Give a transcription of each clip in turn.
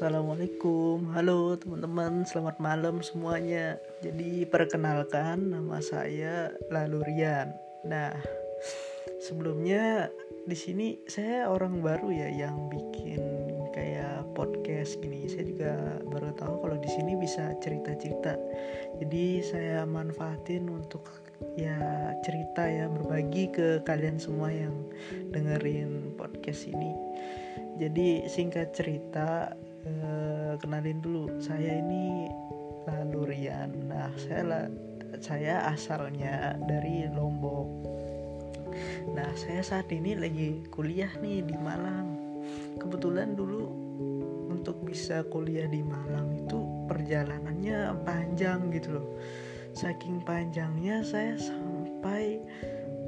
Assalamualaikum, halo teman-teman, selamat malam semuanya. Jadi perkenalkan nama saya Lalurian. Nah, sebelumnya di sini saya orang baru ya yang bikin kayak podcast gini. Saya juga baru tahu kalau di sini bisa cerita-cerita. Jadi saya manfaatin untuk ya cerita ya berbagi ke kalian semua yang dengerin podcast ini. Jadi singkat cerita Eh, kenalin dulu saya ini Lalurian nah saya lah saya asalnya dari Lombok. Nah saya saat ini lagi kuliah nih di Malang. Kebetulan dulu untuk bisa kuliah di Malang itu perjalanannya panjang gitu loh. Saking panjangnya saya sampai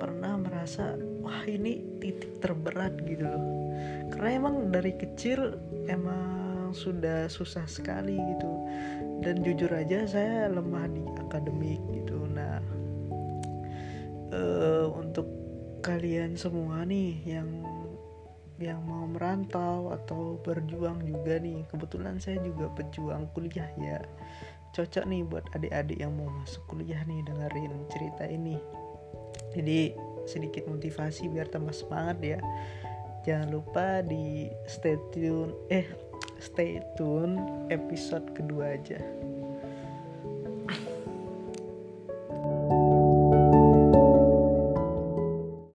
pernah merasa wah ini titik terberat gitu loh. Karena emang dari kecil emang sudah susah sekali gitu. Dan jujur aja saya lemah di akademik gitu. Nah uh, untuk kalian semua nih yang yang mau merantau atau berjuang juga nih kebetulan saya juga pejuang kuliah ya. Cocok nih buat adik-adik yang mau masuk kuliah nih dengerin cerita ini. Jadi sedikit motivasi biar tambah semangat ya. Jangan lupa di stay tune eh stay tune episode kedua aja